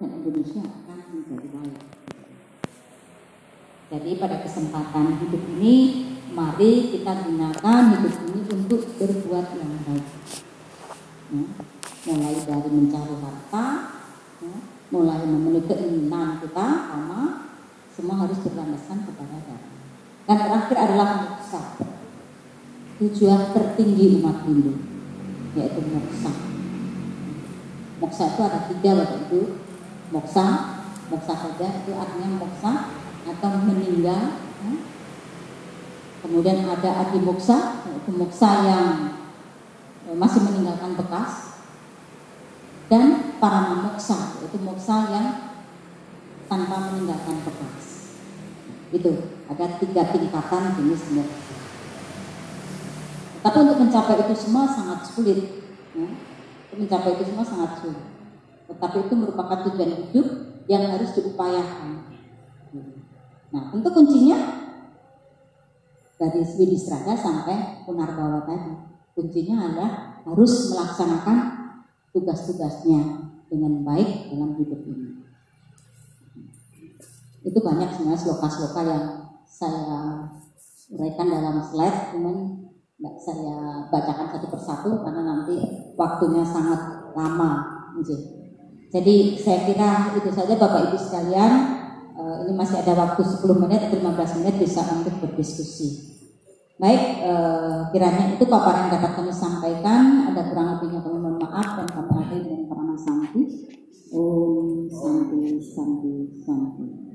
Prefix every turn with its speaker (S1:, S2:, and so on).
S1: dan Indonesia akan menjadi baik. Jadi pada kesempatan hidup ini mari kita gunakan hidup ini untuk berbuat yang baik. Ya, mulai dari mencari harta, ya, mulai memenuhi keinginan kita, sama semua harus berlandaskan kepada darah. Dan terakhir adalah moksa. Tujuan tertinggi umat Hindu yaitu moksa. Moksa itu ada tiga waktu itu. Moksa, moksa saja itu artinya moksa atau meninggal. Ya. Kemudian ada adi moksa, yaitu moksa yang eh, masih meninggalkan bekas. Dan para moksa, yaitu moksa yang tanpa meninggalkan bekas. Itu ada tiga tingkatan jenis moksa. Tapi untuk mencapai itu semua sangat sulit. Ya. Untuk mencapai itu semua sangat sulit. Tetapi itu merupakan tujuan hidup yang harus diupayakan. Nah, tentu kuncinya dari Swidisraga sampai Punarbawa tadi. Kuncinya adalah harus melaksanakan tugas-tugasnya dengan baik dalam hidup ini. Itu banyak sebenarnya sloka-sloka yang saya uraikan dalam slide, cuman tidak saya bacakan satu persatu karena nanti waktunya sangat lama. Jadi saya kira itu saja Bapak Ibu sekalian. Eh, ini masih ada waktu 10 menit atau 15 menit bisa untuk berdiskusi. Baik, eh, kiranya itu paparan yang dapat kami sampaikan. Ada kurang lebihnya kami mohon maaf dan kami akhiri dengan peranan santi. Om Santi Santi Santi.